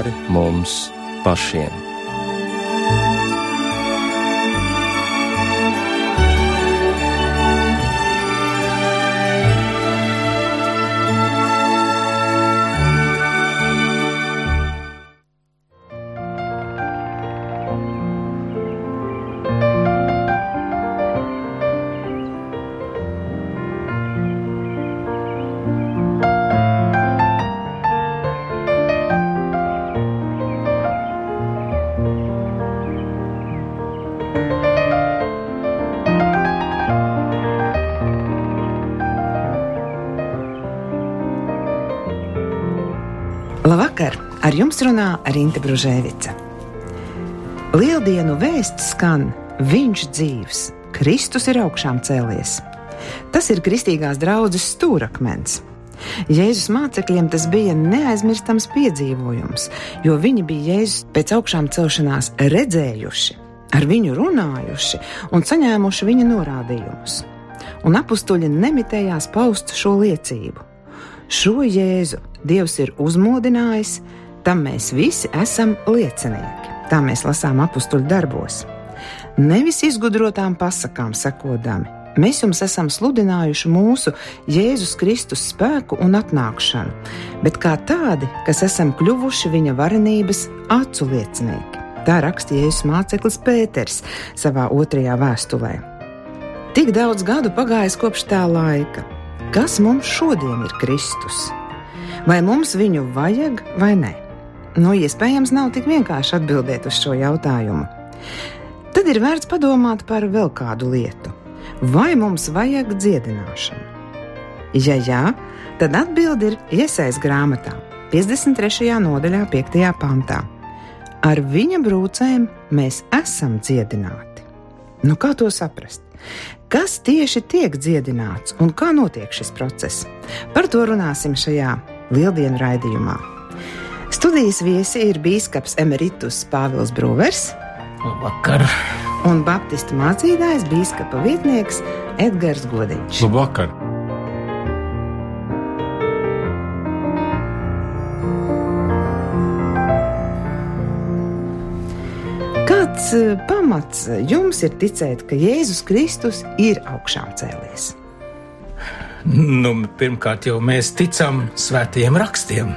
pāri mums pašiem. Jums runā Rīta Brunēvica. Lieldienu vēsts skan, viņš dzīves, Kristus ir augšām cēlies. Tas ir kristīgās draudzes stūrakmens. Jēzus mācekļiem tas bija neaizmirstams piedzīvojums, jo viņi bija Jēzus pēc augšām celšanās redzējuši, ar viņu runājuši un saņēmuši viņa norādījumus. Un apstuļi nemitējās paust šo liecību. Šo Jēzu Dievs ir uzmodinājis, tam mēs visi esam liecinieki. Tā mēs lasām apakstuļu darbos. Nevis izgudrotām pasakām sekodami, mēs jums esam sludinājuši mūsu Jēzus Kristus spēku un atnākšanu, bet kā tādi, kas esam kļuvuši viņa varenības acu liecinieki. Tā rakstīja Jēzus māceklis Pēters savā otrajā vēstulē. Tik daudz gadu pagājis kopš tā laika, Kas mums šodien ir Kristus? Vai mums viņu vajag vai nē? Nu, iespējams, nav tik vienkārši atbildēt uz šo jautājumu. Tad ir vērts padomāt par vēl kādu lietu. Vai mums vajag dziedināšanu? Ja jā, tad atbildi ir iesaistīta grāmatā, 53. nodaļā, 5. pantā. Ar viņa brūcēm mēs esam dziedināti. Nu, kā to saprast? Kas tieši tiek dziedināts un kā notiek šis process? Par to runāsim šajā lieldienu raidījumā. Studijas viesi ir bīskaps Emeritus Pāvils Brūvers. Labvakar! Un Baptistu mācītājs bīskapa vietnieks Edgars Godiņš. Labvakar! Kāds eh, pamats jums ir ticēt, ka Jēzus Kristus ir augšām cēlies? Nu, pirmkārt, jau mēs ticam svētajiem rakstiem,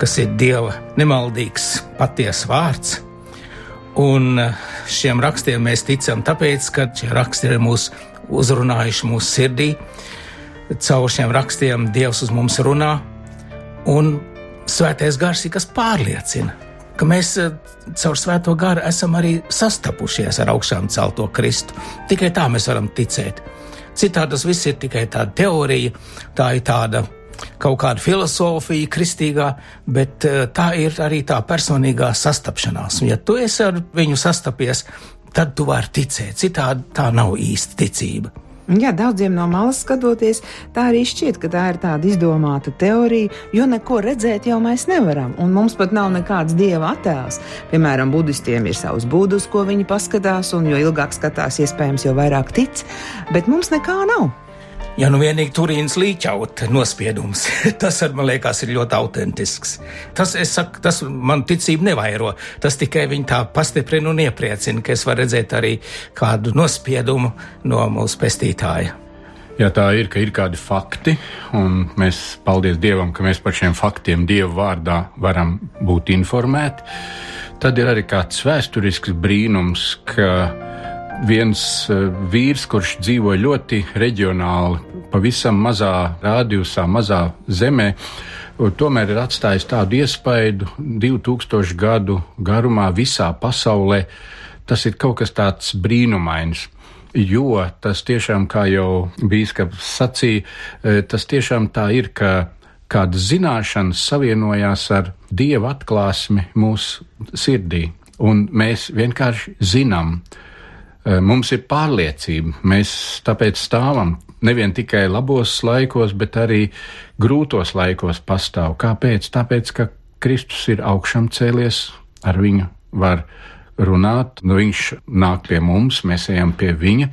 kas ir Dieva nemaldīgs, patiesa vārds. Un eh, šiem rakstiem mēs ticam tāpēc, ka šie raksti ir mūs uzrunājuši mūsu sirdī. Caur šiem rakstiem Dievs uz mums runā, un svētais gars ir kas pārliecina ka mēs eh, caur svēto garu esam arī sastapušies ar augšām celto Kristu. Tikai tā mēs varam ticēt. Citādi tas viss ir tikai tāda teorija, tā ir tāda kaut kāda filozofija, kristīgā, bet eh, tā ir arī tā personīgā sastapšanās. Un, ja tu esi ar viņu sastapies, tad tu vari ticēt. Citādi tā nav īsta ticība. Jā, daudziem no malas skatoties, tā arī šķiet, ka tā ir tāda izdomāta teorija, jo neko redzēt jau mēs nevaram, un mums pat nav nekāds dieva attēls. Piemēram, budistiem ir savs būdus, ko viņi paskatās, un jo ilgāk skatās, iespējams, jo vairāk tic, bet mums nekā nav. Ja nu vienīgi turīnas līķaut nospiedums, tas man liekas ir ļoti autentisks. Tas, saku, tas man ticību nevairo, tas tikai viņu tā pastiprina un iepriecina, ka es varu redzēt arī kādu nospiedumu no mūsu pestītāja. Ja tā ir, ka ir kādi fakti, un mēs, paldies Dievam, ka mēs par šiem faktiem Dieva vārdā varam būt informēti, tad ir arī kāds vēsturisks brīnums, ka viens eh, vīrs, kurš dzīvo ļoti reģionāli, pavisam mazā rādījusā, mazā zemē, tomēr ir atstājis tādu iespaidu 2000 gadu garumā visā pasaulē. Tas ir kaut kas tāds brīnumains. Jo tas tiešām, kā jau bīskaps sacīja, eh, tas tiešām tā ir, ka kādas zināšanas savienojās ar dieva atklāsmi mūsu sirdī, un mēs vienkārši zinām, uh, mums ir pārliecība, mēs tāpēc stāvam nevien tikai labos laikos, bet arī grūtos laikos pastāv. Kāpēc? Tāpēc, ka Kristus ir augšām cēlies, ar viņu var runāt, nu viņš nāk pie mums, mēs ejam pie viņa.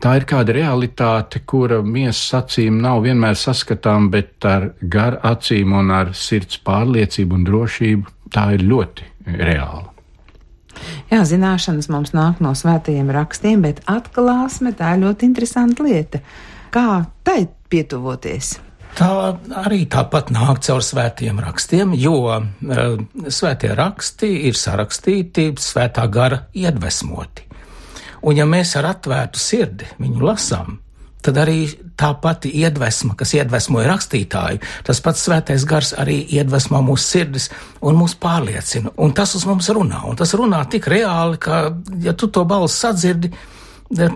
Tā ir kāda realitāte, kura miesas acīm nav vienmēr saskatām, bet ar gar acīm un ar sirds pārliecību un drošību tā ir ļoti reāla. Jā, zināšanas mums nāk no svētajiem rakstiem, bet atklāsme tā ir ļoti interesanta lieta. Kā tai pietuvoties? Tā arī tāpat nāk caur svētiem rakstiem, jo uh, svētie raksti ir sarakstīti svētā gara iedvesmoti. Un ja mēs ar atvērtu sirdi viņu lasām, tad arī tā pati iedvesma, kas iedvesmoja rakstītāju, tas pats svētais gars arī iedvesmo mūsu sirdis un mūs pārliecina. Un tas uz mums runā, un tas runā tik reāli, ka, ja tu to balsi sadzirdi,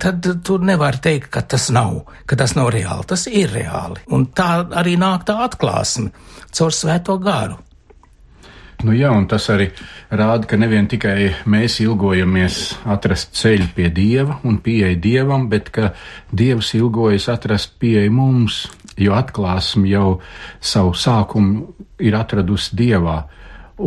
tad tu nevari teikt, ka tas nav, ka tas nav reāli. Tas ir reāli. Un tā arī nāk tā atklāsme caur svēto garu. Nu jā, un tas arī rāda, ka nevien tikai mēs ilgojamies atrast ceļu pie Dieva un pieeja Dievam, bet ka Dievs ilgojas atrast pieeja mums, jo atklāsme jau savu sākumu ir atradusi Dievā,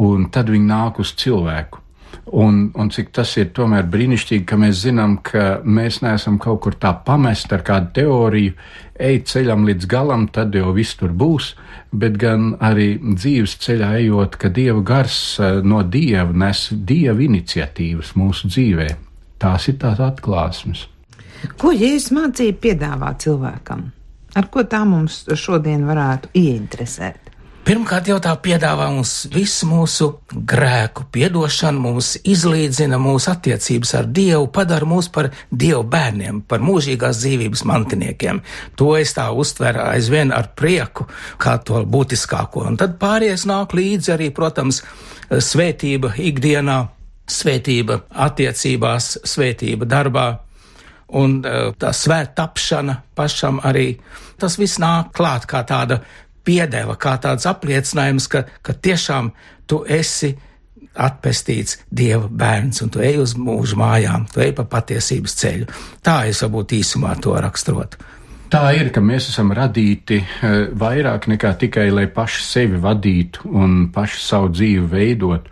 un tad viņi nāk uz cilvēku. Un, un cik tas ir tomēr brīnišķīgi, ka mēs zinām, ka mēs neesam kaut kur tā pamest ar kādu teoriju, ej ceļam līdz galam, tad jau viss tur būs, bet gan arī dzīves ceļā ejot, ka Dieva gars eh, no Dieva nes Dieva iniciatīvas mūsu dzīvē. Tās ir tās atklāsmes. Ko Jēzus mācīja piedāvā cilvēkam? Ar ko tā mums šodien varētu ieinteresēt? Pirmkārt, jau tā piedāvā mums visu mūsu grēku piedošanu, mūs izlīdzina mūsu attiecības ar Dievu, padara mūs par Dievu bērniem, par mūžīgās dzīvības mantiniekiem. To es tā uztveru aizvien ar prieku, kā to būtiskāko. Un tad pāries nāk līdzi arī, protams, svētība ikdienā, svētība attiecībās, svētība darbā. Un eh, tā svēta tapšana pašam arī tas viss nāk klāt kā tāda piedeva kā tāds apliecinājums, ka, ka tiešām tu esi atpestīts Dieva bērns, un tu ej uz mūža mājām, tu ej pa patiesības ceļu. Tā es varbūt īsumā to raksturotu. Tā ir, ka mēs esam radīti eh, vairāk nekā tikai, lai paši sevi vadītu un paši savu dzīvi veidotu.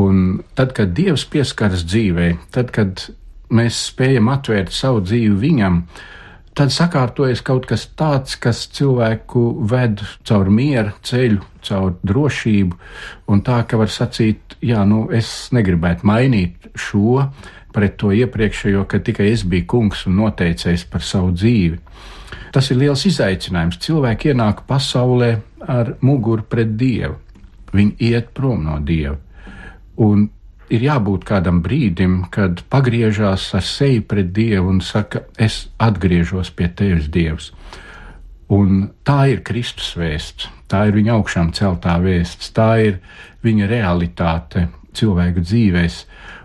Un tad, kad Dievs pieskaras dzīvē, tad, kad mēs spējam atvērt savu dzīvi viņam, uh, tad sakārtojas kaut kas tāds, kas cilvēku ved caur miera ceļu, caur drošību, un tā, ka var sacīt, jā, nu, es negribētu mainīt šo pret to iepriekšējo, ka tikai es biju kungs un noteicējis par savu dzīvi. Tas ir liels izaicinājums. Cilvēki ienāk pasaulē ar muguru pret Dievu. Viņi iet prom no Dieva. Un ir jābūt kādam brīdim, kad pagriežās ar seju pret Dievu un saka, es atgriežos pie tevis, Dievs. Un tā ir Kristus vēsts, tā ir viņa augšām celtā vēsts, tā ir viņa realitāte cilvēku dzīvēs.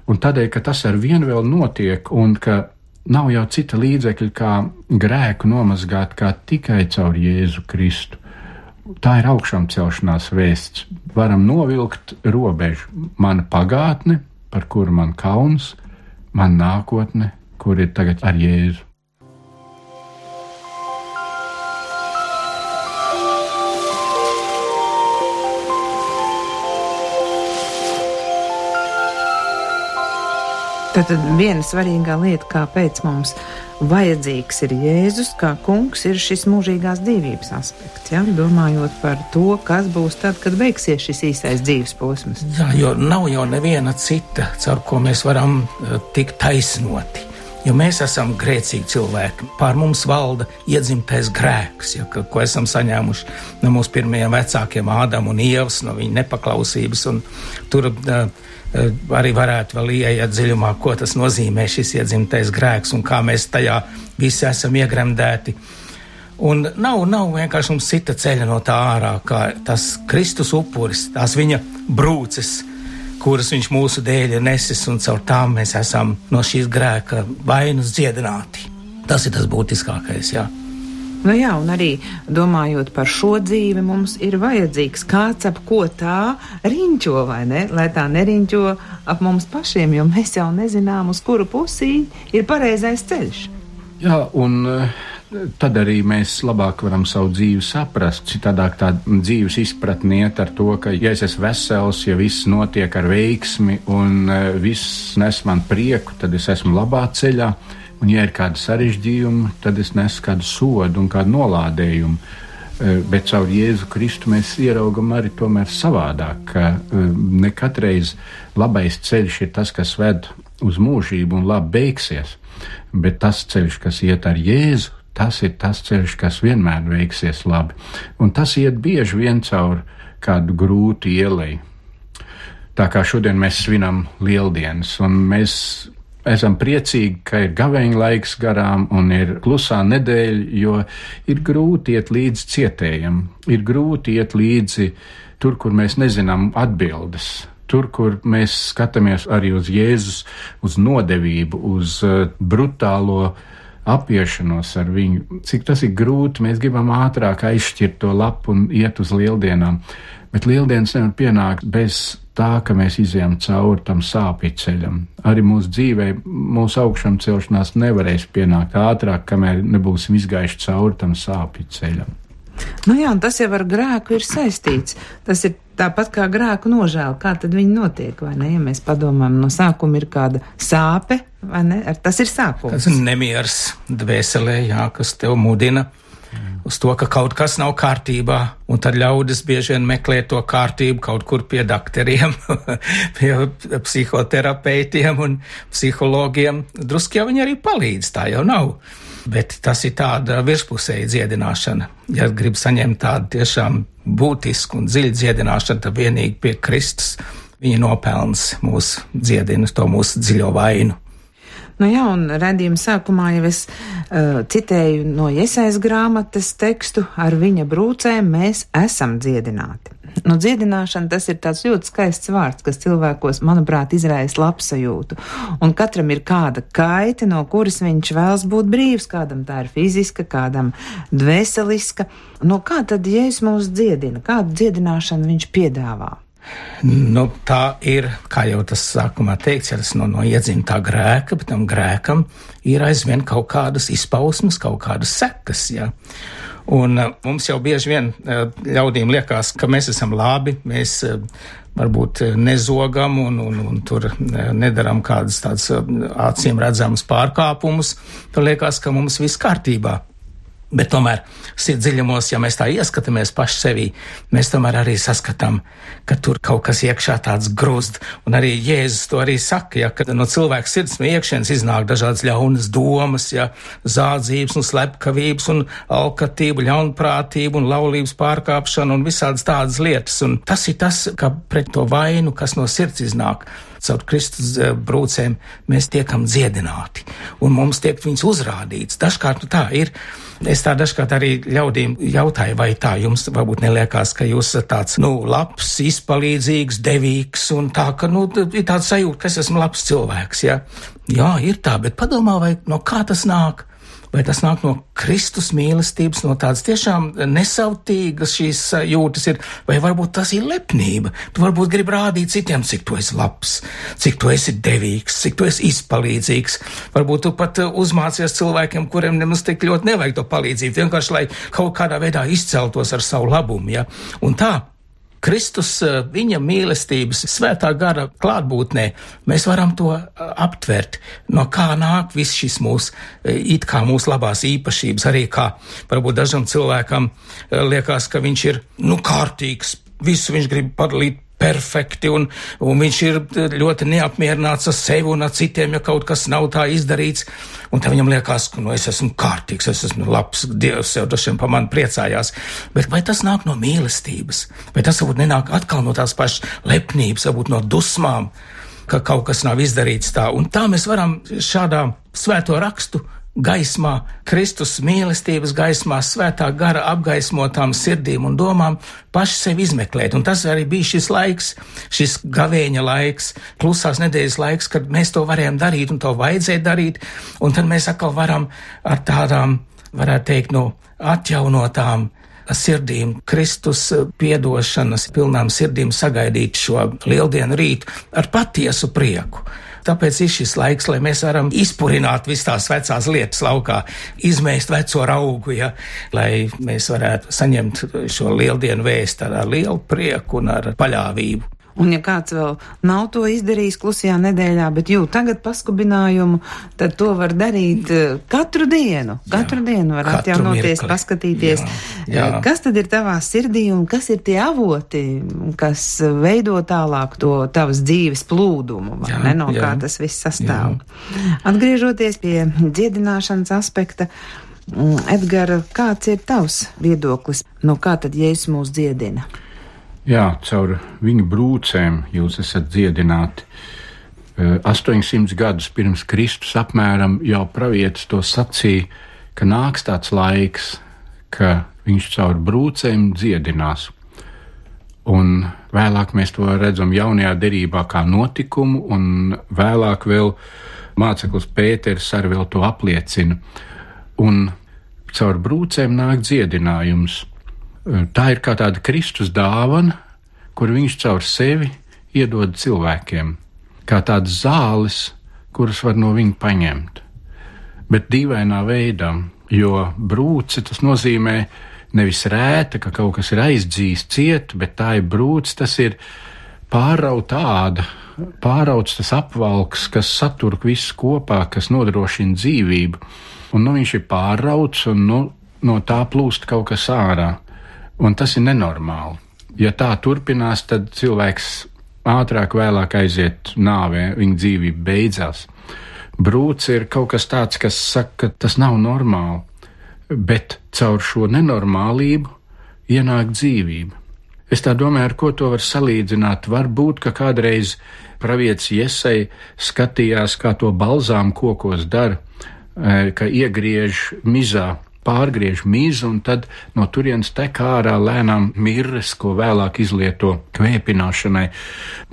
Un tādēļ, ka tas ar vienu vēl notiek un ka nav jau cita līdzekļa, kā grēku nomazgāt, kā tikai caur Jēzu Kristu tā ir augšām celšanās vēsts. Varam novilkt robežu. Mana pagātne, par kuru man kauns, man nākotne, kur ir tagad ar Jēzu. Tad viena svarīgā lieta, kāpēc mums vajadzīgs ir Jēzus, kā kungs, ir šis mūžīgās dzīvības aspekts. Ja? Domājot par to, kas būs tad, kad beigsies šis īstais dzīves posms. Jā, jo nav jau neviena cita, caur ko mēs varam uh, tikt taisnoti. Jo mēs esam grēcīgi cilvēki, pār mums valda iedzimtais grēks, ja, ko, ko esam saņēmuši no mūsu pirmajiem vecākiem, Ādama un Ievas, no viņa nepaklausības. Tur uh, arī varētu vēl ieiet dziļumā, ko tas nozīmē šis iedzimtais grēks un kā mēs tajā visi esam iegremdēti. Un nav, nav vienkārši mums cita ceļa no tā ārā, kā tas Kristus upuris, tās viņa brūces, kuras viņš mūsu dēļ ir nesis, un caur tām mēs esam no šīs grēka vainas dziedināti. Tas ir tas būtiskākais, jā. Nu jā, un arī domājot par šo dzīvi, mums ir vajadzīgs kāds, ap ko tā riņķo, vai ne? Lai tā neriņķo ap mums pašiem, jo mēs jau nezinām, uz kuru pusī ir pareizais ceļš. Jā, un eh, tad arī mēs labāk varam savu dzīvi saprast. Citādāk tā dzīves izpratne iet ar to, ka, ja es esmu vesels, ja viss notiek ar veiksmi un eh, viss nes man prieku, tad es esmu labā ceļā. Un, ja ir kādi sarežģījumi, tad es nesu kādu sodu un kādu nolādējumu. bet caur Jēzu Kristu mēs ieraugam arī tomēr savādāk, ka ne katreiz labais ceļš ir tas, kas ved uz mūžību un labi beigsies, bet tas ceļš, kas iet ar Jēzu, tas ir tas ceļš, kas vienmēr veiksies labi. Un tas iet bieži vien caur kādu grūtu ielai. Tā kā šodien mēs svinam lieldienas, un mēs esam priecīgi, ka ir gaveņa laiks garām un ir klusā nedēļa, jo ir grūti iet līdzi cietējam, ir grūti iet līdzi tur, kur mēs nezinām atbildes. Tur, kur mēs skatāmies arī uz Jēzus, uz nodevību, uz uh, brutālo apiešanos ar viņu, cik tas ir grūti, mēs gribam ātrāk aizšķirt to lapu un iet uz lieldienām. Bet lieldienas nevar pienākt bez tā, ka mēs izējām cauri tam sāpju ceļam. Arī mūsu dzīvē, mūsu augšām celšanās nevarēs pienākt ātrāk, kamēr nebūsim izgājuši cauri tam sāpju ceļam. Nu jā, tas jau ar grēku ir saistīts. Tas ir tāpat kā grēku nožēla. Kā tad viņi notiek, vai ne? Ja mēs padomājam, no sākuma ir kāda sāpe, vai ne? Ar tas ir sākums. Tas ir nemiers dvēselē, jā, kas tev mudina uz to, ka kaut kas nav kārtībā, un tad ļaudis bieži vien meklē to kārtību kaut kur pie doktoriem, pie psihoterapeitiem un psihologiem. Drusku jau viņi arī palīdz, tā jau nav. Bet tas ir tāda virspusēja dziedināšana. Ja grib saņemt tādu tiešām būtisku un dziļu dziedināšanu, tad vienīgi pie Kristus viņa nopelns mūs dziedina to mūsu dziļo vainu. Nu jā, un redzījuma sākumā jau es uh, citēju no Iesaijas grāmatas tekstu, ar viņa brūcēm mēs esam dziedināti. Nu, dziedināšana tas ir tāds ļoti skaists vārds, kas cilvēkos, manuprāt, izraisa labsajūtu. Un katram ir kāda kaita, no kuras viņš vēlas būt brīvs, kādam tā ir fiziska, kādam dvēseliska. No kā tad Jēzus mūs dziedina? Kādu dziedināšanu viņš piedāvā? Nu, tā ir, kā jau tas sākumā teikts, ja tas no, no iedzimtā grēka, bet tam grēkam ir aizvien kaut kādas izpausmes, kaut kādas sekas. Ja? Un uh, mums jau bieži vien uh, ļaudīm liekas, ka mēs esam labi, mēs uh, varbūt nezogam un, un, un tur nedaram kādas tādas acīm redzamas pārkāpumus. Tad liekas, ka mums viss kārtībā. Bet tomēr sirdsdziļumos, ja mēs tā ieskatāmies paši sevī, mēs tomēr arī saskatām, ka tur kaut kas iekšā tāds grūst. Un arī Jēzus to arī saka, ja, ka no cilvēka sirds no iekšienes iznāk dažādas ļaunas domas, ja, zādzības un slepkavības un alkatība, ļaunprātība un laulības pārkāpšana un visādas tādas lietas. Un tas ir tas, ka pret to vainu, kas no sirds iznāk, caur Kristus eh, brūcēm mēs tiekam dziedināti, un mums tiek viņas uzrādīts. Dažkārt nu, tā ir. Es tā dažkārt arī ļaudīm jautāju, vai tā jums varbūt neliekās, ka jūs esat tāds, nu, labs, izpalīdzīgs, devīgs, un tā, ka, nu, ir tāds sajūta, ka es esmu labs cilvēks, jā. Jā, ir tā, bet padomā, vai no kā tas nāk? Vai tas nāk no Kristus mīlestības, no tādas tiešām nesautīgas šīs jūtas ir, vai varbūt tas ir lepnība. Tu varbūt gribi rādīt citiem, cik tu esi labs, cik tu esi devīgs, cik tu esi izpalīdzīgs. Varbūt tu pat uzmācies cilvēkiem, kuriem nemaz tik ļoti nevajag to palīdzību, vienkārši lai kaut kādā veidā izceltos ar savu labumu, ja? Un tā Kristus, eh, viņa mīlestības, svētā gara klātbūtnē, mēs varam to eh, aptvert, no kā nāk viss šis mūsu, eh, it kā mūsu labās īpašības, arī kā varbūt dažam cilvēkam liekas, ka viņš ir, nu, kārtīgs, visu viņš grib padalīt perfekti, un, un viņš ir ļoti neapmierināts ar sevi un ar citiem, ja kaut kas nav tā izdarīts. Un tad viņam liekas, ka nu, es esmu kārtīgs, es esmu labs, Dievs jau dažiem pa mani priecājās. Bet vai tas nāk no mīlestības? Vai tas varbūt nenāk atkal no tās pašas lepnības, varbūt no dusmām, ka kaut kas nav izdarīts tā? Un tā mēs varam šādā svēto rakstu gaismā, Kristus mīlestības gaismā, svētā gara apgaismotām sirdīm un domām paši sevi izmeklēt. Un tas arī bija šis laiks, šis gavēņa laiks, klusās nedēļas laiks, kad mēs to varējām darīt un to vajadzēja darīt. Un tad mēs atkal varam ar tādām, varētu teikt, no atjaunotām sirdīm, Kristus piedošanas pilnām sirdīm sagaidīt šo lieldienu rītu ar patiesu prieku. Tāpēc ir šis laiks, lai mēs varam izpurināt visas tās vecās lietas laukā, izmēst veco augu, ja, lai mēs varētu saņemt šo lieldienu vēstu ar lielu prieku un ar paļāvību. Un ja kāds vēl nav to izdarījis klusajā nedēļā, bet jūt tagad paskubinājumu, tad to var darīt eh, katru dienu. Katru jā, dienu var atjaunoties, mirkli. paskatīties, jā, jā. Eh, kas tad ir tavā sirdī un kas ir tie avoti, kas veido tālāk to tavas dzīves plūdumu, vai jā, ne, no jā, kā tas viss sastāv. Jā. Atgriežoties pie dziedināšanas aspekta. Mm, Edgara, kāds ir tavs viedoklis? No kā tad Jēzus mūs dziedina? Jā, caur viņu brūcēm jūs esat dziedināti. 800 gadus pirms Kristus apmēram jau pravietis to sacīja, ka nāks tāds laiks, ka viņš caur brūcēm dziedinās. Un vēlāk mēs to redzam jaunajā derībā kā notikumu, un vēlāk vēl māceklis Pēters arī to apliecina. Un caur brūcēm nāk dziedinājums. Tā ir kā tāda Kristus dāvana, kur viņš caur sevi iedod cilvēkiem, kā tādas zāles, kuras var no viņa paņemt. Bet dīvainā veidā, jo brūce tas nozīmē nevis rēta, ka kaut kas ir aizdzīs ciet, bet tā ir brūce, tas ir pārauta āda, pārauts tas apvalks, kas satur visu kopā, kas nodrošina dzīvību. Un nu, viņš ir pārauts, un nu, no tā plūst kaut kas ārā. Un tas ir nenormāli. Ja tā turpinās, tad cilvēks ātrāk, vēlāk aiziet nāvē, viņa dzīvība beidzās. Brūce ir kaut kas tāds, kas saka, ka tas nav normāli, bet caur šo nenormālību ienāk dzīvība. Es tā domāju, ar ko to var salīdzināt. Varbūt, ka kādreiz pravietis Iesai skatījās, kā to balzām kokos dara, eh, ka iegriež mizā pārgriež mizu, un tad no turienes tek ārā lēnām mirres, ko vēlāk izlieto kvēpināšanai.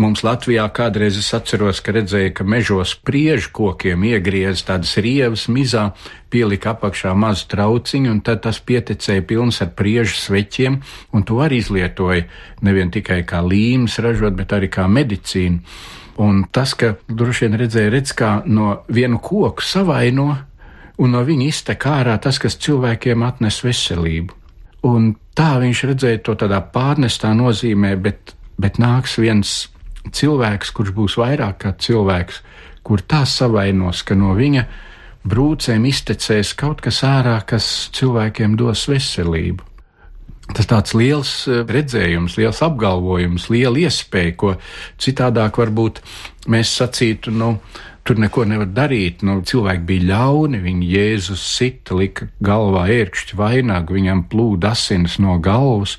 Mums Latvijā kādreiz es atceros, ka redzēju, ka mežos priežu kokiem iegriez tādas rievas mizā, pielika apakšā mazu trauciņu, un tad tas pieticēja pilns ar priežu sveķiem, un to arī izlietoja nevien tikai kā līmes ražot, bet arī kā medicīnu. Un tas, ka droši vien redzēja, redz, kā no vienu koku savaino, un no viņa iztek ārā tas, kas cilvēkiem atnes veselību. Un tā viņš redzēja to tādā pārnestā nozīmē, bet, bet nāks viens cilvēks, kurš būs vairāk kā cilvēks, kur tā savainos, ka no viņa brūcēm iztecēs kaut kas ārā, kas cilvēkiem dos veselību. Tas tāds liels eh, redzējums, liels apgalvojums, liela iespēja, ko citādāk varbūt mēs sacītu, nu, tur neko nevar darīt. Nu, cilvēki bija ļauni, viņi Jēzus sita, lika galvā ērkšķi vainagu, viņam plūda asins no galvas,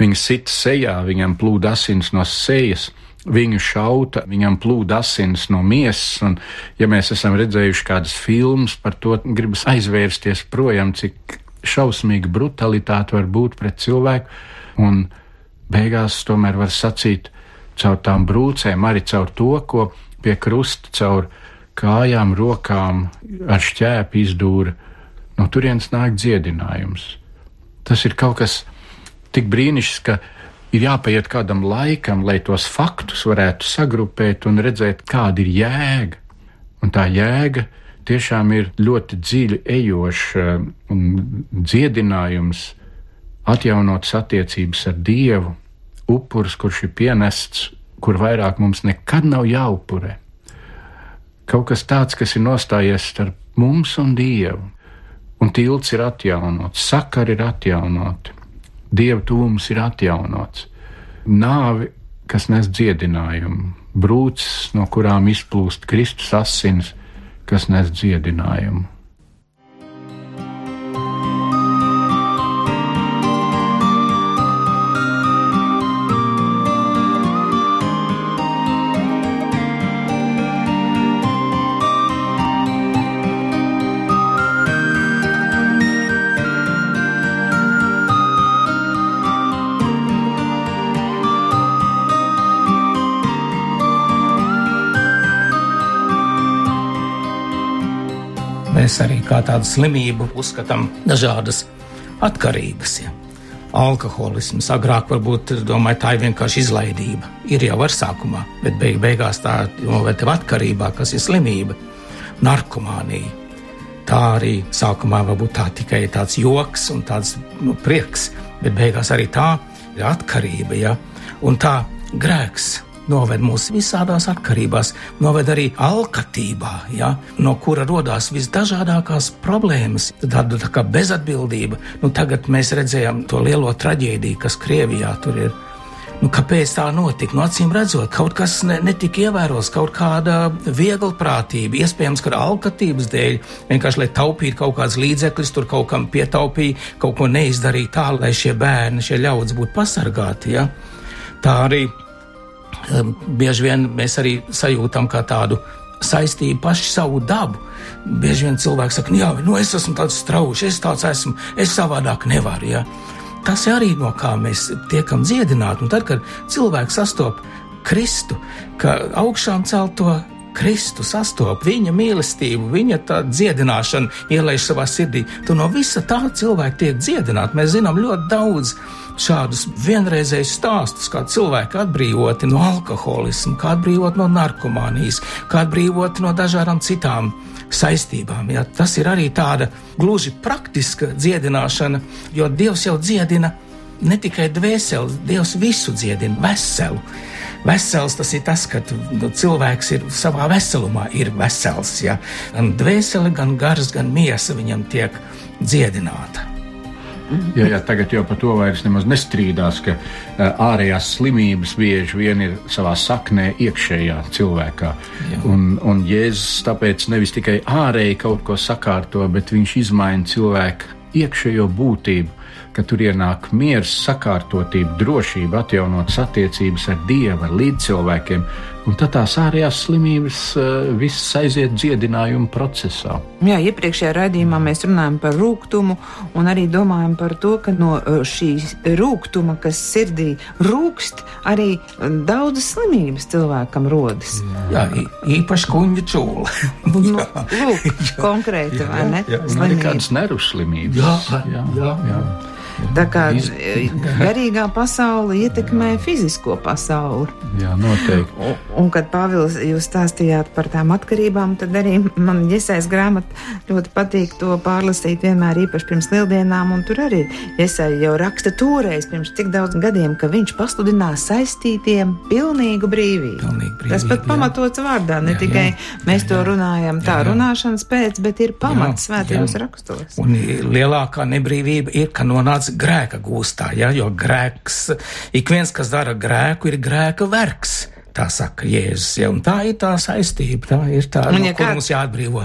viņa sita sejā, viņam plūda asins no sejas. Viņu šauta, viņam plūda asins no miesas, un, ja mēs esam redzējuši kādas filmas par to, gribas aizvērsties projām, cik šausmīga brutalitāte var būt pret cilvēku, un beigās tomēr var sacīt caur tām brūcēm, arī caur to, ko pie krusta caur kājām, rokām ar šķēpu izdūra. No turienes nāk dziedinājums. Tas ir kaut kas tik brīnišķīgs, ka ir jāpaiet kādam laikam, lai tos faktus varētu sagrupēt un redzēt, kāda ir jēga. Un tā jēga tiešām ir ļoti dziļi ejoša un dziedinājums, atjaunotas attiecības ar Dievu, upuris, kurš ir pienests kur vairāk mums nekad nav jāupurē. Kaut kas tāds, kas ir nostājies starp mums un Dievu, un tilts ir atjaunots, sakari ir atjaunoti, Dieva tūms ir atjaunots, nāvi, kas nes dziedinājumu, brūces, no kurām izplūst Kristus asins, kas nes dziedinājumu. Mēs arī kā tādu slimību uzskatām dažādas atkarības. Ja. Alkoholisms agrāk varbūt domāju, tā ir vienkārši izlaidība. Ir jau ar sākumā, bet beig beigās tā noved tev atkarībā, kas ir slimība, narkomānija. Tā arī sākumā varbūt tā tikai tāds joks un tāds nu, prieks, bet beigās arī tā ir atkarība. Ja? Un tā grēks noved mūs visādās atkarībās, noved arī alkatībā, ja, no kura radās visdažādākās problēmas, tāda tā kā bezatbildība. Nu, tagad mēs redzējām to lielo traģēdiju, kas Krievijā tur ir. Nu, kāpēc tā notika? Nu, acīm redzot, kaut kas ne, netika ievērots, kaut kāda vieglprātība, iespējams, ka alkatības dēļ, vienkārši lai taupītu kaut kādas līdzekļus, tur kaut kam pietaupīja, kaut ko neizdarīja tā, lai šie bērni, šie ļaudis būtu pasargāti. Ja? Tā arī bieži vien mēs arī sajūtam kā tādu saistību paši savu dabu. Bieži vien cilvēks saka, jā, nu es esmu tāds strauji, es tāds esmu, es savādāk nevaru. Ja? Tas ir arī no kā mēs tiekam dziedināti. Un tad, kad cilvēks sastopas Kristu, ka augšām celto Kristu sastop viņa mīlestību, viņa dziedināšanu, ielaiž savā sirdī, tad no visa tā cilvēka tiek dziedināta. Mēs zinām ļoti daudz šādus vienreizējus stāstus, kā cilvēki atbrīvoti no alkoholisma, kā atbrīvoti no narkomānijas, kā atbrīvoti no dažādām citām saistībām. Ja? Tas ir arī tāda gluži praktiska dziedināšana, jo Dievs jau dziedina ne tikai dvēseli, Dievs visu dziedina, veselu. Vesels tas ir tas, ka nu, cilvēks ir savā veselumā, ir vesels. Ja? Gan dvēsele, gan gars, gan miesa viņam tiek dziedināta. Jā, jā, tagad jau par to vairs nemaz nestrīdās, ka uh, ārējās slimības bieži vien ir savā saknē iekšējā cilvēkā. Jā. Un, un Jēzus tāpēc nevis tikai ārēji kaut ko sakārto, bet viņš izmaina cilvēku iekšējo būtību ka tur ienāk miers, sakārtotība, drošība, atjaunotas attiecības ar Dievu, ar līdzcilvēkiem, un tad tās ārējās slimības uh, viss aiziet dziedinājuma procesā. Jā, iepriekšējā raidījumā mēs runājam par rūkumu, un arī domājam par to, ka no eh, šīs rūkuma, kas sirdī rūkst, arī daudzas slimības cilvēkam rodas. Jā, īpaši kuņģa čūla. nu, lūk, konkrēti, vai ne? Jā, jā. Arī kādas nervu slimības. Jā, jā, jā. jā. Tā kā garīgā pasaule ietekmē fizisko pasauli. Jā, noteikti. Un, un kad Pāvils jūs stāstījāt par tām atkarībām, tad arī man iesais grāmata ļoti patīk to pārlasīt vienmēr īpaši pirms lieldienām, un tur arī iesai jau raksta toreiz pirms tik daudz gadiem, ka viņš pasludinās saistītiem pilnīgu brīvību. Pilnīgi brīvību Tas pat jā. pamatots vārdā, ne jā, tikai jā, mēs jā, to runājam tā jā, jā. runāšanas pēc, bet ir pamats svētajos rakstos. Un lielākā nebrīvība ir, ka nonāca tāds grēka gūstā, ja, jo grēks, ik viens, kas dara grēku, ir grēka vergs. Tā saka Jēzus, ja, un tā ir tā saistība, tā ir tā, un, ja no, kāds, mums jāatbrīvo.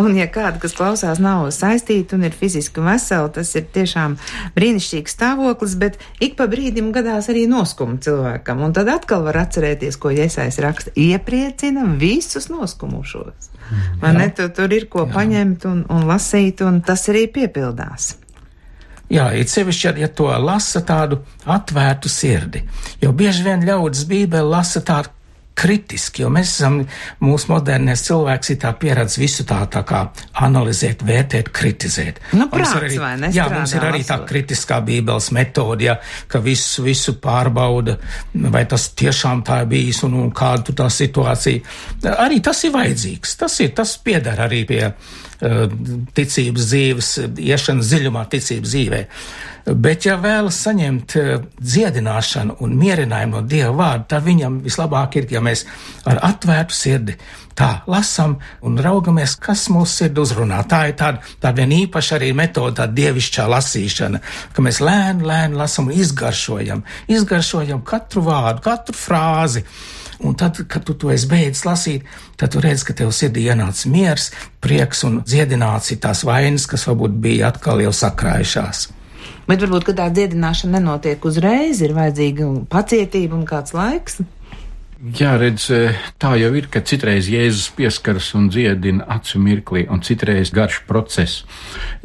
Un, ja kāda, kas klausās, nav saistīta un ir fiziski vesela, tas ir tiešām brīnišķīgs stāvoklis, bet ik pa brīdim gadās arī noskuma cilvēkam, un tad atkal var atcerēties, ko Jēzus raksta, iepriecina visus noskumušos. Vai ne, tu, tur ir ko Jā. paņemt un, un lasīt, un tas arī piepildās. Jā, it sevišķi, ja to lasa tādu atvērtu sirdi, jo bieži vien ļaudis Bībeli lasa tādu kritiski, jo mēs esam, mūsu modernais cilvēks ir tā pieradis visu tā, tā kā analizēt, vērtēt, kritizēt. Nu, prāts, arī, jā, mums ir arī tā kritiskā bībeles metode, ja, ka visu, visu pārbauda, vai tas tiešām tā ir bijis un, un kāda tā situācija. Arī tas ir vajadzīgs, tas ir, tas piedara arī pie ticības dzīves, iešanas dziļumā ticības dzīvē. Bet, ja vēlas saņemt uh, dziedināšanu un mierinājumu no Dieva vārda, tad viņam vislabāk ir, ja mēs ar atvērtu sirdi tā lasām un raugamies, kas mūsu sirdi uzrunā. Tā ir tāda, tāda viena īpaša arī metode, tāda dievišķā lasīšana, ka mēs lēni, lēni lasām un izgaršojam, izgaršojam katru vārdu, katru frāzi. Un tad, kad tu to esi beidzis lasīt, tad tu redz, ka tev sirdī ienāca miers, prieks un dziedināts ir tās vainas, kas varbūt bija atkal jau sakrājušās. Bet varbūt, ka tā dziedināšana nenotiek uzreiz, ir vajadzīga pacietība un kāds laiks. Jā, redz, e, tā jau ir, ka citreiz Jēzus pieskaras un dziedina acu mirklī, un citreiz garš process.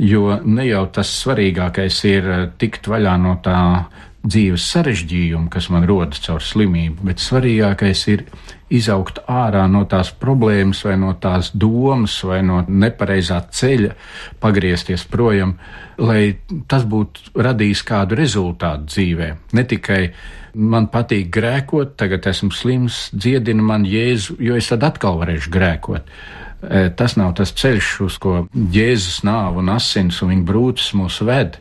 Jo ne jau tas svarīgākais ir e, tikt vaļā no tā dzīves sarežģījuma, kas man rodas caur slimību, bet svarīgākais ir izaugt ārā no tās problēmas, vai no tās domas, vai no nepareizā ceļa, pagriezties projām, lai tas būtu radījis kādu rezultātu dzīvē. Ne tikai man patīk grēkot, tagad esmu slims, dziedina man Jēzu, jo es tad atkal varēšu grēkot. E, tas nav tas ceļš, uz ko Jēzus nāva un asins un viņa brūces mūs ved.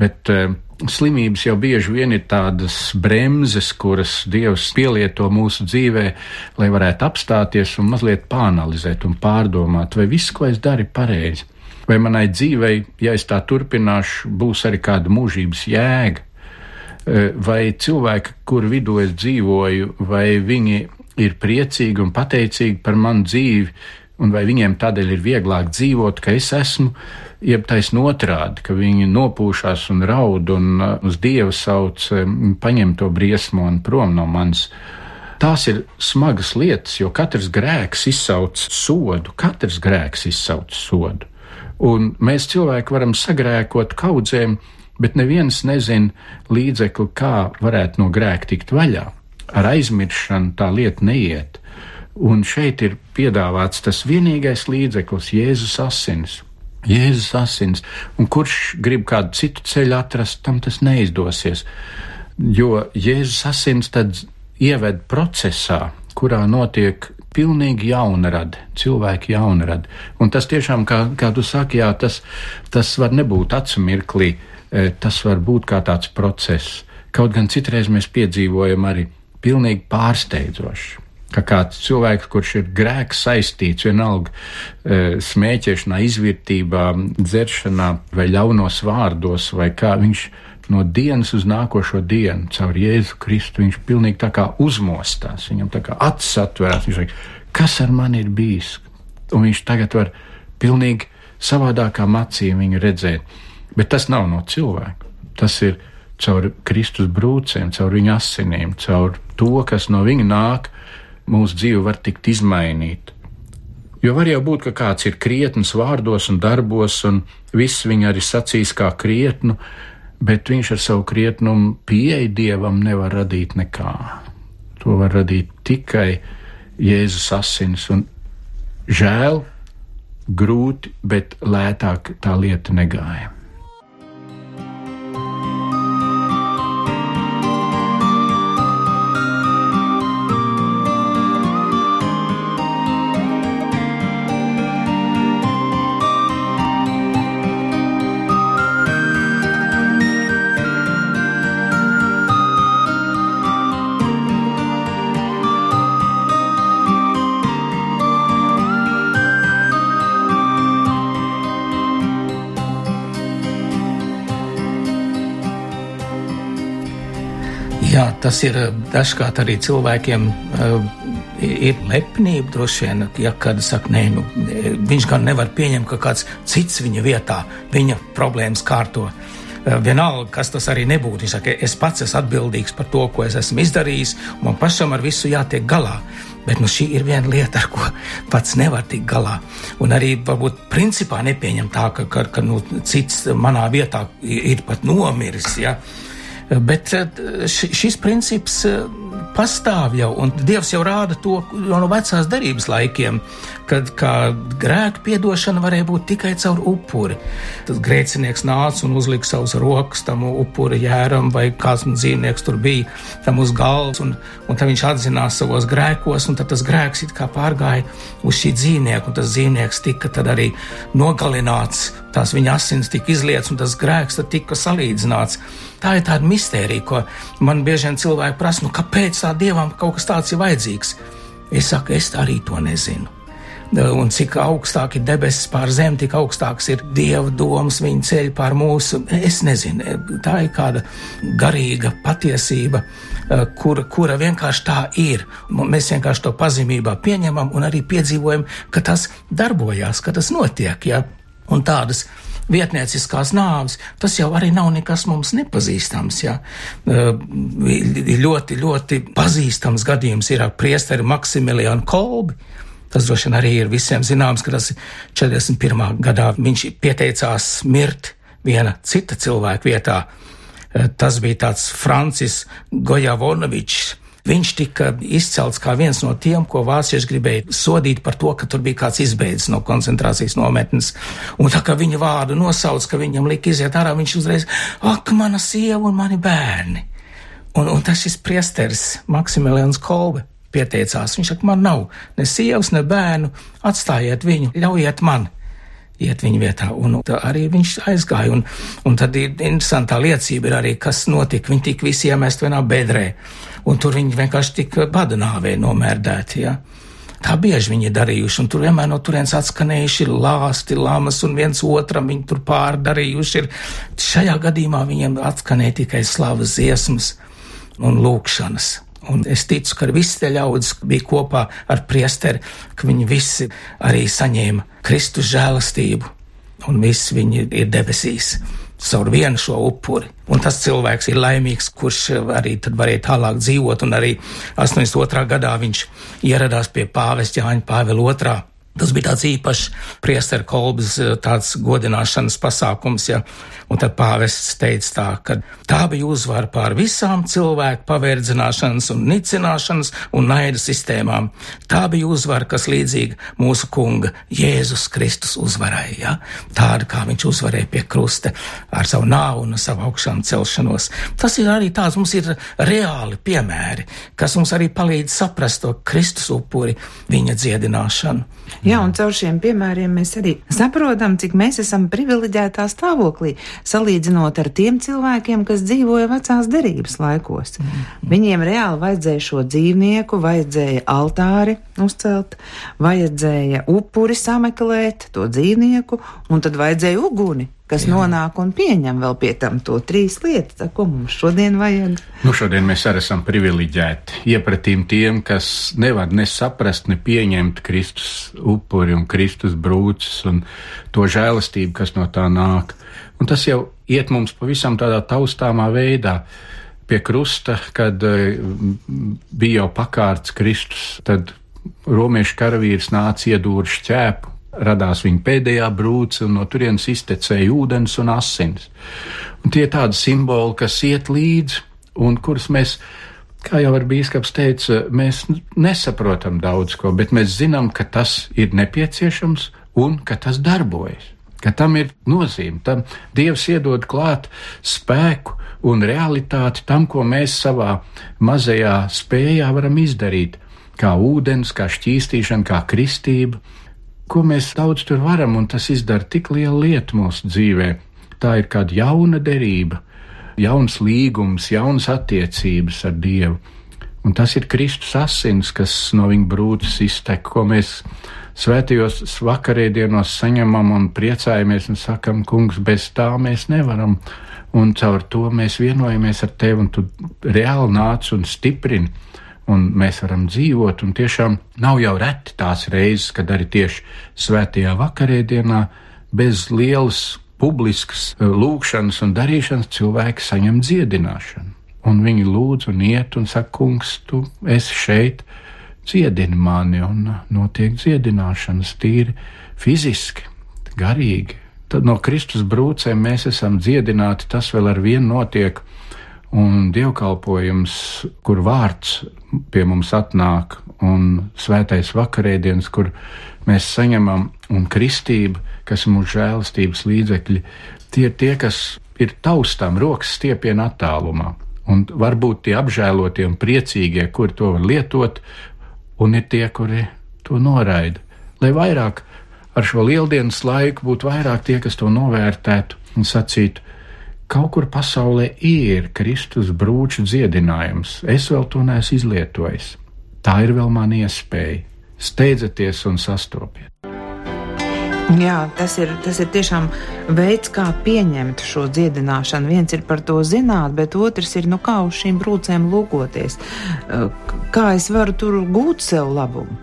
Bet e, slimības jau bieži vien ir tādas bremzes, kuras Dievs pielieto mūsu dzīvē, lai varētu apstāties un mazliet pāanalizēt un pārdomāt, vai viss, ko es daru, ir pareizi. Vai manai dzīvei, ja es tā turpināšu, būs arī kāda mūžības jēga, e, vai cilvēki, kur vidū es dzīvoju, vai viņi ir priecīgi un pateicīgi par manu dzīvi, un vai viņiem tādēļ ir vieglāk dzīvot, ka es esmu, jeb taisn otrādi, ka viņi nopūšās un raud un uh, uz Dievu sauc, um, paņem to briesmu un prom no manis. Tās ir smagas lietas, jo katrs grēks izsauc sodu, katrs grēks izsauc sodu. Un mēs cilvēki varam sagrēkot kaudzēm, bet neviens nezina līdzekli, kā varētu no grēka tikt vaļā. Ar aizmiršanu tā lieta neiet. Un šeit ir piedāvāts tas vienīgais līdzeklis, Jēzus asins. Jēzus asins, un kurš grib kādu citu ceļu atrast, tam tas neizdosies. Jo Jēzus asins tad ieved procesā, kurā notiek pilnīgi jaunradi, cilvēki jaunradi. Un tas tiešām, kā, kā tu saki, jā, tas, tas var nebūt acu mirklī, e, tas var būt kā tāds process. Kaut gan citreiz mēs piedzīvojam arī pilnīgi pārsteidzoši ka kāds cilvēks, kurš ir grēks saistīts, vienalga e, smēķēšanā, izvērtībā, dzeršanā vai ļaunos vārdos, vai kā viņš no dienas uz nākošo dienu caur Jēzu Kristu, viņš pilnīgi tā kā uzmostās, viņam tā kā acis atvērās, viņš saka, kas ar mani ir bijis? Un viņš tagad var pilnīgi savādākām acīm viņu redzēt. Bet tas nav no cilvēka. Tas ir caur Kristus brūcēm, caur viņa asinīm, caur to, kas no viņa nāk, mūsu dzīve var tikt izmainīta. Jo var jau būt, ka kāds ir krietns vārdos un darbos, un viss viņu arī sacīs kā krietnu, bet viņš ar savu krietnumu pieeja dievam nevar radīt nekā. To var radīt tikai Jēzus asins, un žēl, grūti, bet lētāk tā lieta negāja. Tas ir eh, dažkārt arī cilvēkiem. Uh, ir lepnība, droši vien, ja kāda saka, nē, nu, viņš gan nevar pieņemt, ka kāds cits viņa vietā viņa problēmas kārto. Vienalga, kas tas arī nebūtu. Viņš saka, es pats esmu atbildīgs par to, ko es esmu izdarījis, un man pašam ar visu jātiek galā. Bet nu, šī ir viena lieta, ar ko pats nevar tikt galā. Un arī varbūt principā nepieņem tā, ka, ka, ka nu, cits manā vietā ir pat nomiris. Ja? Uh, Bet eh, šis princips eh, pastāv jau, un Dievs jau rāda to jau no vecās derības laikiem, kad grēka piedošana varēja būt tikai caur upuri. Tad grēcinieks nāca un uzlika savus rokas tam upura jēram, vai kāds dzīvnieks tur bija tam uz galvas, un, un tad viņš atzinās savos grēkos, un tad tas grēks it kā pārgāja uz šī dzīvnieka, un tas dzīvnieks tika tad arī nogalināts, tās viņa asins tika izlietas, un tas grēks tika salīdzināts. Tā ir tāda mistērija, ko man bieži vien cilvēki prasa, nu kāpēc tā dievam kaut kas tāds ir vajadzīgs? Es saku, es arī to nezinu un cik augstāk ir debesis pār zemi, tik augstāks ir dieva domas, viņa ceļ pār mūsu. Es nezinu, tā ir kāda garīga patiesība, kura, kura vienkārši tā ir. Mēs vienkārši to pazemībā pieņemam un arī piedzīvojam, ka tas darbojās, ka tas notiek. Ja? Un tādas vietnieciskās nāves, tas jau arī nav nekas mums nepazīstams. Eh, ļoti, ļoti pazīstams gadījums ir ar priesteri Maksimilianu Kolbi Tas droši vien arī ir visiem zināms, ka tas 41. gadā viņš pieteicās mirt viena cita cilvēka vietā. Tas bija tāds Francis Gojavonovičs. Viņš tika izcelts kā viens no tiem, ko vācieši gribēja sodīt par to, ka tur bija kāds izbeidzis no koncentrācijas nometnes. Un tā kā viņa vārdu nosauc, ka viņam lika iziet ārā, viņš uzreiz, ak, mana sieva un mani bērni. Un, un tas šis priesteris Maksimilians Kolbe pieteicās. Viņš saka, man nav ne sievas, ne bērnu, atstājiet viņu, ļaujiet man. iet viņa vietā. Un arī viņš aizgāja. Un, un tad ir interesantā liecība, ir arī, kas notika. Viņi tika visi iemest vienā bedrē, un tur viņi vienkārši tika bada nāvē nomērdēti. Ja? Tā bieži viņi ir darījuši, un tur vienmēr no turienes atskanējuši lāsti, lamas, un viens otram viņi tur pārdarījuši. Ir. Šajā gadījumā viņiem atskanēja tikai slavas dziesmas un lūkšanas. Un es ticu, ka visi tie ļaudis bija kopā ar priesteri, ka viņi visi arī saņēma Kristus žēlastību, un visi viņi ir debesīs caur vienu šo upuri. Un tas cilvēks ir laimīgs, kurš arī tad varēja tālāk dzīvot, un arī 82. gadā viņš ieradās pie pāvesta Jāņa Pāvila II Tas bija tāds īpašs priesteru kolbas eh, tāds godināšanas pasākums, ja, un tad pāvests teica tā, ka tā bija uzvara pār visām cilvēku pavērdzināšanas un nicināšanas un naida sistēmām. Tā bija uzvara, kas līdzīga mūsu kunga Jēzus Kristus uzvarai, ja, tāda, kā viņš uzvarēja pie krusta ar savu nāvu un savu augšām celšanos. Tas ir arī tāds, mums ir reāli piemēri, kas mums arī palīdz saprast to Kristus upuri, viņa dziedināšanu. Jā, un caur šiem piemēriem mēs arī saprotam, cik mēs esam privileģētā stāvoklī, salīdzinot ar tiem cilvēkiem, kas dzīvoja vecās derības laikos. Mm. Viņiem reāli vajadzēja šo dzīvnieku, vajadzēja altāri uzcelt, vajadzēja upuri sameklēt to dzīvnieku, un tad vajadzēja uguni kas Jā. nonāk un pieņem vēl pie tam to trīs lietas, tā, ko mums šodien vajag. Nu, šodien mēs arī esam privileģēti iepratīm tiem, kas nevar ne saprast, ne pieņemt Kristus upuri un Kristus brūces un to žēlastību, kas no tā nāk. Un tas jau iet mums pavisam tādā taustāmā veidā. Pie krusta, kad uh, bija jau pakārts Kristus, tad romiešu karavīrs nāca iedūri šķēpu radās viņa pēdējā brūce, un no turienes iztecēja ūdens un asins. Un tie ir tādi simboli, kas iet līdzi, un kurus mēs, kā jau ar bīskaps teica, mēs nesaprotam daudz ko, bet mēs zinām, ka tas ir nepieciešams un ka tas darbojas. Ka tam ir nozīme, tam Dievs iedod klāt spēku un realitāti tam, ko mēs savā mazajā spējā varam izdarīt, kā ūdens, kā šķīstīšana, kā kristība ko mēs daudz tur varam, un tas izdara tik lielu lietu mūsu dzīvē. Tā ir kāda jauna derība, jauns līgums, jauns attiecības ar Dievu. Un tas ir Kristus asins, kas no viņa brūces iztek, ko mēs svētajos vakarēdienos saņemam un priecājamies un sakam, kungs, bez tā mēs nevaram. Un caur to mēs vienojamies ar tevi, un tu reāli nāc un stiprini un mēs varam dzīvot. Un tiešām nav jau reti tās reizes, kad arī tieši svētajā vakarēdienā bez lielas publiskas eh, lūgšanas un darīšanas cilvēki saņem dziedināšanu. Un viņi lūdz un iet un saka, kungs, tu esi šeit, dziedini mani, un notiek dziedināšanas tīri fiziski, garīgi. Tad no Kristus brūcēm mēs esam dziedināti, tas vēl ar vienu notiek un dievkalpojums, kur vārds pie mums atnāk, un svētais vakarēdienas, kur mēs saņemam, un kristība, kas ir mūsu žēlastības līdzekļi, tie ir tie, kas ir taustām rokas stiepienā attālumā. Un varbūt tie apžēlotie un priecīgie, kuri to var lietot, un ir tie, kuri to noraida. Lai vairāk ar šo lieldienas laiku būtu vairāk tie, kas to novērtētu un sacītu, Kaut kur pasaulē ir Kristus brūču dziedinājums, es vēl to neesmu izlietojis. Tā ir vēl mana iespēja. Steidzieties un sastopiet! Jā, tas ir, tas ir tiešām veids, kā pieņemt šo dziedināšanu. Viens ir par to zināt, bet otrs ir, nu, kā uz šīm brūcēm lūkoties. Kā es varu tur gūt sev labumu?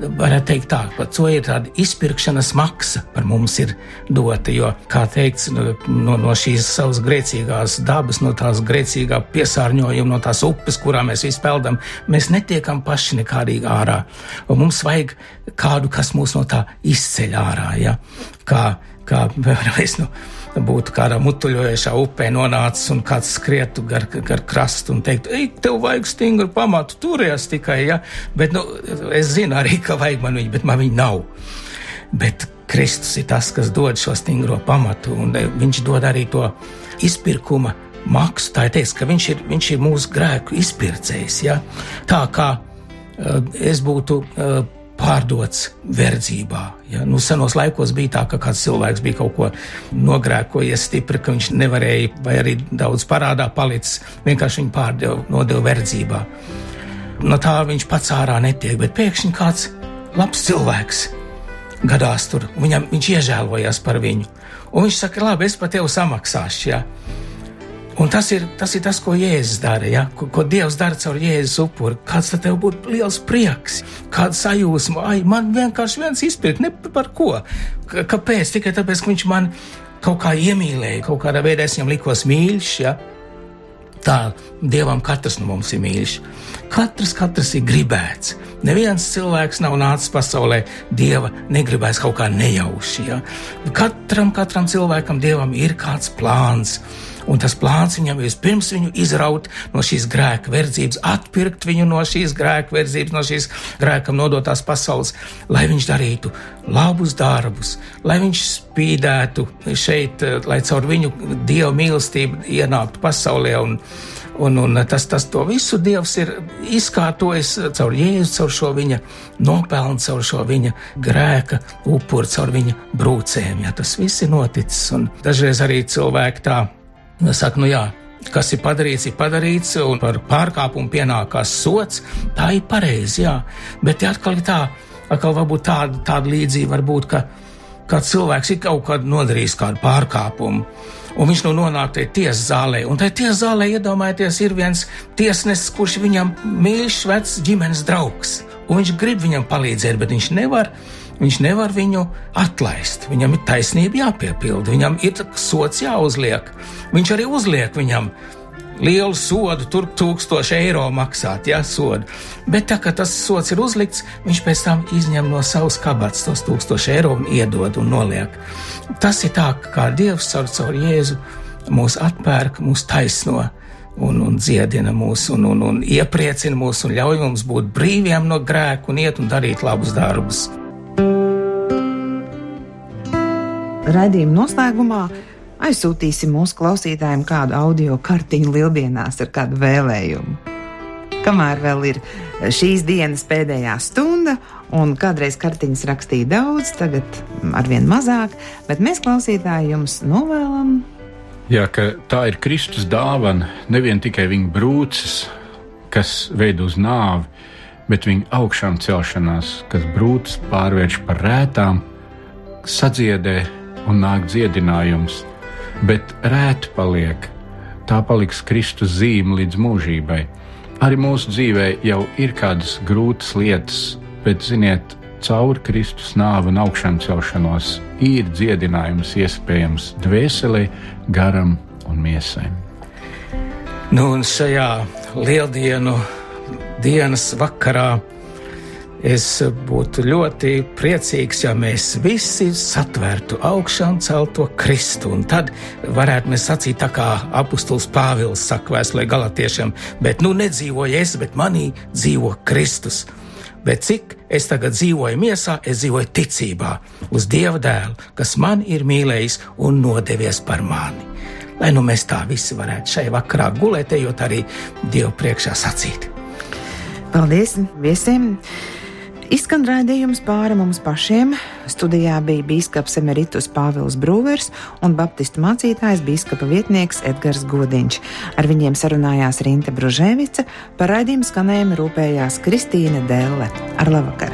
Varētu teikt tā, ka to ir tāda izpirkšanas maksa par mums ir dota, jo, kā teikts, no, no šīs savas grēcīgās dabas, no tās grēcīgā piesārņojuma, no tās upes, kurā mēs visi peldam, mēs netiekam paši nekādīgi ārā. Un mums vajag kādu, kas mūs no tā izceļ ārā, ja? kā, kā, vēlreiz, nu, būtu kādā mutuļojošā upē nonācis un kāds skrietu gar, gar krastu un teiktu, ej, tev vajag stingru pamatu, turies tikai, ja, bet, nu, es zinu arī, ka vajag man viņu, bet man viņa nav. Bet Kristus ir tas, kas dod šo stingro pamatu, un e, viņš dod arī to izpirkuma maksu. Tā ir teiks, ka viņš ir, viņš ir mūsu grēku izpircējs, ja, tā kā uh, es būtu uh, pārdots verdzībā. Ja? Nu, senos laikos bija tā, ka kāds cilvēks bija kaut ko nogrēkojies stipri, ka viņš nevarēja, vai arī daudz parādā palicis, vienkārši viņu pārdeva, nodeva verdzībā. No tā viņš pats ārā netiek, bet pēkšņi kāds labs cilvēks gadās tur, viņam, viņš iežēlojās par viņu. Un viņš saka, labi, es par tevi samaksāšu. Ja? Un tas ir, tas ir tas, ko Jēzus dara, ja? ko, ko Dievs dara caur Jēzus upuri. Kāds tad tev būtu liels prieks, kāda sajūsma, ai, man vienkārši viens izpirkt, ne par ko. K kāpēc? Tikai tāpēc, ka viņš man kaut kā iemīlēja, kaut kādā veidā es viņam likos mīļš. Ja? Tā Dievam katrs no mums ir mīļš. Katrs, katrs ir gribēts. Neviens cilvēks nav nācis pasaulē, Dieva negribēs kaut kā nejauši. Ja? Katram, katram cilvēkam, Dievam ir kāds plāns. Un tas plāns viņam ir pirms viņu izraut no šīs grēka verdzības, atpirkt viņu no šīs grēka verdzības, no šīs grēkam nodotās pasaules, lai viņš darītu labus darbus, lai viņš spīdētu šeit, lai caur viņu dievu mīlestību ienāktu pasaulē. Un, Un, un tas, tas visu Dievs ir izkārtojis caur Jēzu, caur šo viņa nopelnu, caur šo viņa grēka upuri, caur viņa brūcēm. Ja, tas viss ir noticis. Un dažreiz arī cilvēki tā Saka, nu jā, kas ir padarīts, ir padarīts, un par pārkāpumu pienākās sots. Tā ir pareizi, jā. Bet ja atkal ir tā, atkal varbūt tāda, tāda līdzība var būt, ka kāds cilvēks ir kaut kad nodarījis kādu pārkāpumu. Un viņš nu nonāk tajā tiesas zālē, un tajā tiesas zālē iedomājieties, ir viens tiesnesis, kurš viņam mīļš, vecs ģimenes draugs. Un viņš grib viņam palīdzēt, bet viņš nevar Viņš nevar viņu atlaist. Viņam ir taisnība jāpiepilda, viņam ir sots jāuzliek. Viņš arī uzliek viņam lielu sodu, tur tūkstoši eiro maksāt, jā, sodu. Bet tā kā tas sots ir uzlikts, viņš pēc tam izņem no savas kabatas tos tūkstoši eiro un iedod un noliek. Tas ir tā, kā Dievs caur, caur Jēzu mūs atpērk, mūs taisno. Un, un dziedina mūs, un, un, un iepriecina mūs, un ļauj mums būt brīviem no grēka, un iet un darīt labus darbus. Radījuma noslēgumā aizsūtīsim mūsu klausītājiem kādu audio kartiņu lieldienās ar kādu vēlējumu. Kamēr vēl ir šīs dienas pēdējā stunda, un kādreiz kartiņas rakstīja daudz, tagad arvien mazāk, bet mēs klausītāji jums novēlam. Jā, tā ir Kristus dāvana, nevien tikai viņa brūces, kas veido uz nāvi, bet viņa augšām celšanās, kas brūces pārvērš par rētām, sadziedē un nāk dziedinājums, bet rēti paliek. Tā paliks Kristus zīme līdz mūžībai. Arī mūsu dzīvē jau ir kādas grūtas lietas, bet, ziniet, caur Kristus nāvi un augšām celšanos ir dziedinājums iespējams dvēselē, garam un miesai. Nu, un šajā lieldienu dienas vakarā Es būtu ļoti priecīgs, ja mēs visi satvērtu augšām celto Kristu. Un tad varētu mēs sacīt, tā kā apustulis Pāvils saka vēstulē galotiešiem, bet nu nedzīvoju es, bet manī dzīvo Kristus. Bet cik es tagad dzīvoju miesā, es dzīvoju ticībā uz Dieva dēlu, kas man ir mīlējis un nodevies par mani. Lai nu mēs tā visi varētu šai vakarā gulēt, ejot arī Dievu priekšā sacīt. Paldies viesiem! Izskan raidījums pāri mums pašiem. Studijā bija biskups Emeritus Pāvils Brūvers un baptistu mācītājs biskupa vietnieks Edgars Godiņš. Ar viņiem sarunājās Rinte Bružēvica, par raidījumu skanējumu rūpējās Kristīna Dēlle. Ar labvakar!